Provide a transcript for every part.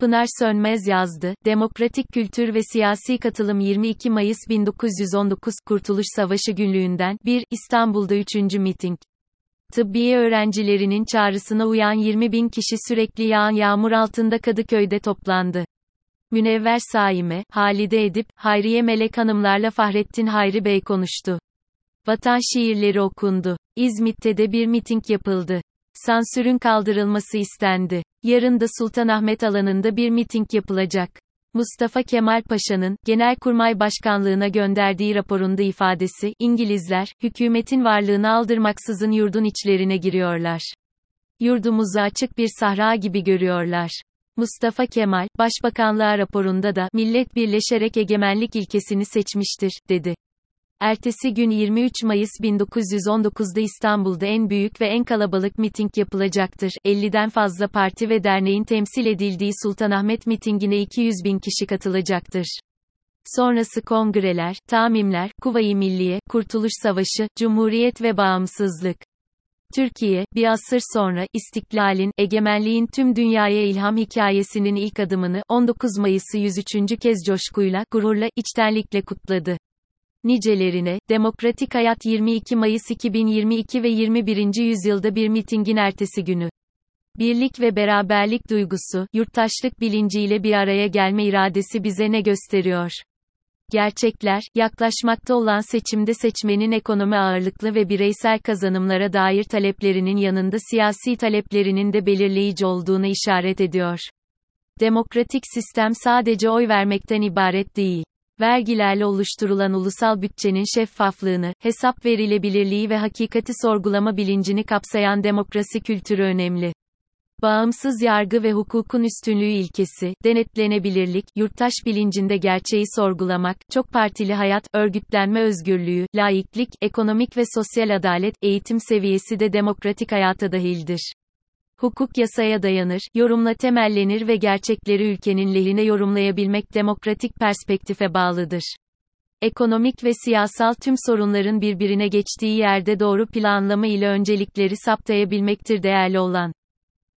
Pınar Sönmez yazdı. Demokratik kültür ve siyasi katılım 22 Mayıs 1919 Kurtuluş Savaşı günlüğünden 1 İstanbul'da 3. miting. Tıbbiye öğrencilerinin çağrısına uyan 20 bin kişi sürekli yağan yağmur altında Kadıköy'de toplandı. Münevver Saime, Halide Edip, Hayriye Melek Hanımlarla Fahrettin Hayri Bey konuştu. Vatan şiirleri okundu. İzmit'te de bir miting yapıldı. Sansürün kaldırılması istendi. Yarın da Sultanahmet alanında bir miting yapılacak. Mustafa Kemal Paşa'nın, Genelkurmay Başkanlığına gönderdiği raporunda ifadesi, İngilizler, hükümetin varlığını aldırmaksızın yurdun içlerine giriyorlar. Yurdumuzu açık bir sahra gibi görüyorlar. Mustafa Kemal, Başbakanlığa raporunda da, millet birleşerek egemenlik ilkesini seçmiştir, dedi. Ertesi gün 23 Mayıs 1919'da İstanbul'da en büyük ve en kalabalık miting yapılacaktır. 50'den fazla parti ve derneğin temsil edildiği Sultanahmet mitingine 200 bin kişi katılacaktır. Sonrası kongreler, tamimler, Kuvayi Milliye, Kurtuluş Savaşı, Cumhuriyet ve Bağımsızlık. Türkiye, bir asır sonra, istiklalin, egemenliğin tüm dünyaya ilham hikayesinin ilk adımını, 19 Mayıs'ı 103. kez coşkuyla, gururla, içtenlikle kutladı. Nicelerine, Demokratik Hayat 22 Mayıs 2022 ve 21. yüzyılda bir mitingin ertesi günü. Birlik ve beraberlik duygusu, yurttaşlık bilinciyle bir araya gelme iradesi bize ne gösteriyor? Gerçekler, yaklaşmakta olan seçimde seçmenin ekonomi ağırlıklı ve bireysel kazanımlara dair taleplerinin yanında siyasi taleplerinin de belirleyici olduğunu işaret ediyor. Demokratik sistem sadece oy vermekten ibaret değil vergilerle oluşturulan ulusal bütçenin şeffaflığını, hesap verilebilirliği ve hakikati sorgulama bilincini kapsayan demokrasi kültürü önemli. Bağımsız yargı ve hukukun üstünlüğü ilkesi, denetlenebilirlik, yurttaş bilincinde gerçeği sorgulamak, çok partili hayat, örgütlenme özgürlüğü, laiklik, ekonomik ve sosyal adalet, eğitim seviyesi de demokratik hayata dahildir. Hukuk yasaya dayanır, yorumla temellenir ve gerçekleri ülkenin lehine yorumlayabilmek demokratik perspektife bağlıdır. Ekonomik ve siyasal tüm sorunların birbirine geçtiği yerde doğru planlama ile öncelikleri saptayabilmektir değerli olan.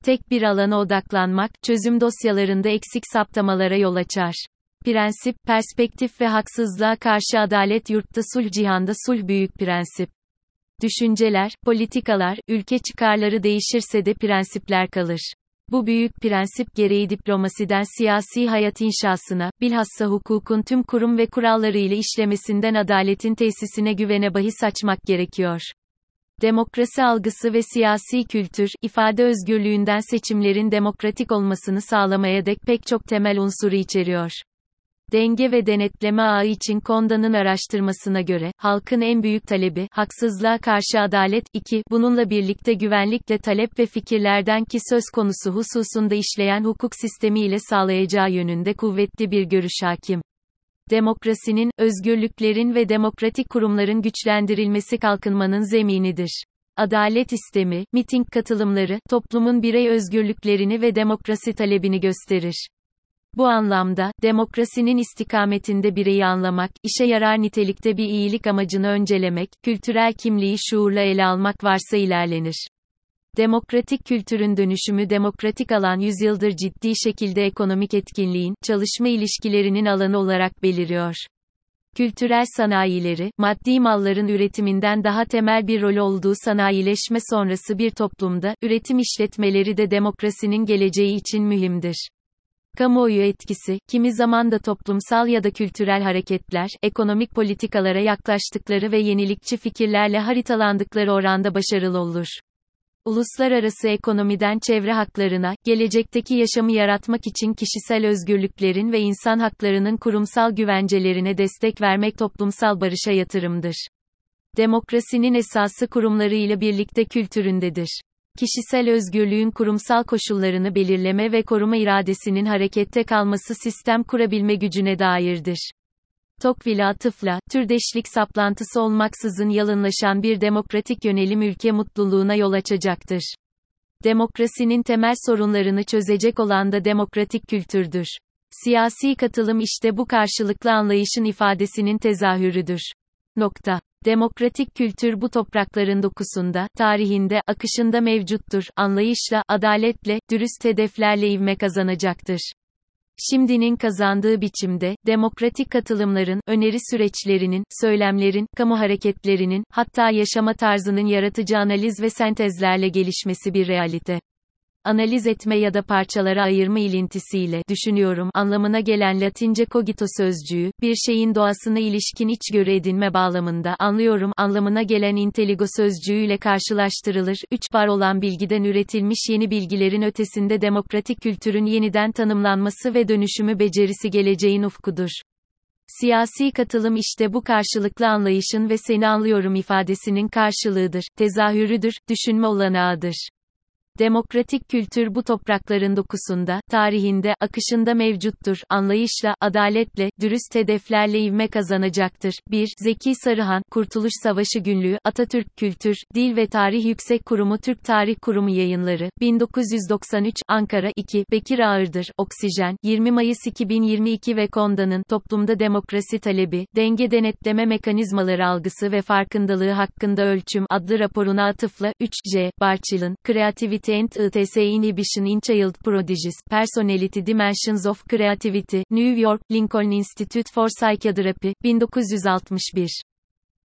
Tek bir alana odaklanmak, çözüm dosyalarında eksik saptamalara yol açar. Prensip, perspektif ve haksızlığa karşı adalet yurtta sulh cihanda sulh büyük prensip. Düşünceler, politikalar, ülke çıkarları değişirse de prensipler kalır. Bu büyük prensip gereği diplomasiden siyasi hayat inşasına, bilhassa hukukun tüm kurum ve kuralları ile işlemesinden adaletin tesisine güvene bahis açmak gerekiyor. Demokrasi algısı ve siyasi kültür, ifade özgürlüğünden seçimlerin demokratik olmasını sağlamaya dek pek çok temel unsuru içeriyor. Denge ve denetleme ağı için Konda'nın araştırmasına göre, halkın en büyük talebi, haksızlığa karşı adalet, 2, bununla birlikte güvenlikle talep ve fikirlerden ki söz konusu hususunda işleyen hukuk sistemi ile sağlayacağı yönünde kuvvetli bir görüş hakim. Demokrasinin, özgürlüklerin ve demokratik kurumların güçlendirilmesi kalkınmanın zeminidir. Adalet istemi, miting katılımları, toplumun birey özgürlüklerini ve demokrasi talebini gösterir. Bu anlamda, demokrasinin istikametinde bireyi anlamak, işe yarar nitelikte bir iyilik amacını öncelemek, kültürel kimliği şuurla ele almak varsa ilerlenir. Demokratik kültürün dönüşümü demokratik alan yüzyıldır ciddi şekilde ekonomik etkinliğin, çalışma ilişkilerinin alanı olarak beliriyor. Kültürel sanayileri, maddi malların üretiminden daha temel bir rol olduğu sanayileşme sonrası bir toplumda, üretim işletmeleri de demokrasinin geleceği için mühimdir. Kamuoyu etkisi, kimi zaman da toplumsal ya da kültürel hareketler, ekonomik politikalara yaklaştıkları ve yenilikçi fikirlerle haritalandıkları oranda başarılı olur. Uluslararası ekonomiden çevre haklarına, gelecekteki yaşamı yaratmak için kişisel özgürlüklerin ve insan haklarının kurumsal güvencelerine destek vermek toplumsal barışa yatırımdır. Demokrasinin esası kurumları ile birlikte kültüründedir kişisel özgürlüğün kurumsal koşullarını belirleme ve koruma iradesinin harekette kalması sistem kurabilme gücüne dairdir. Tocqueville atıfla, türdeşlik saplantısı olmaksızın yalınlaşan bir demokratik yönelim ülke mutluluğuna yol açacaktır. Demokrasinin temel sorunlarını çözecek olan da demokratik kültürdür. Siyasi katılım işte bu karşılıklı anlayışın ifadesinin tezahürüdür. Nokta. Demokratik kültür bu toprakların dokusunda, tarihinde, akışında mevcuttur, anlayışla, adaletle, dürüst hedeflerle ivme kazanacaktır. Şimdinin kazandığı biçimde, demokratik katılımların, öneri süreçlerinin, söylemlerin, kamu hareketlerinin, hatta yaşama tarzının yaratıcı analiz ve sentezlerle gelişmesi bir realite analiz etme ya da parçalara ayırma ilintisiyle düşünüyorum anlamına gelen Latince cogito sözcüğü, bir şeyin doğasına ilişkin içgörü edinme bağlamında anlıyorum anlamına gelen intelligo sözcüğüyle karşılaştırılır. 3 var olan bilgiden üretilmiş yeni bilgilerin ötesinde demokratik kültürün yeniden tanımlanması ve dönüşümü becerisi geleceğin ufkudur. Siyasi katılım işte bu karşılıklı anlayışın ve seni anlıyorum ifadesinin karşılığıdır, tezahürüdür, düşünme olanağıdır. Demokratik kültür bu toprakların dokusunda, tarihinde, akışında mevcuttur. Anlayışla, adaletle, dürüst hedeflerle ivme kazanacaktır. 1. Zeki Sarıhan, Kurtuluş Savaşı Günlüğü, Atatürk Kültür, Dil ve Tarih Yüksek Kurumu Türk Tarih Kurumu Yayınları, 1993, Ankara 2. Bekir Ağırdır, Oksijen, 20 Mayıs 2022 ve Konda'nın, Toplumda Demokrasi Talebi, Denge Denetleme Mekanizmaları Algısı ve Farkındalığı Hakkında Ölçüm adlı raporuna atıfla, 3. J. Barçil'in, Kreativite And ETS Inhibition in Child Prodigies, Personality Dimensions of Creativity, New York, Lincoln Institute for Psychiatry, 1961.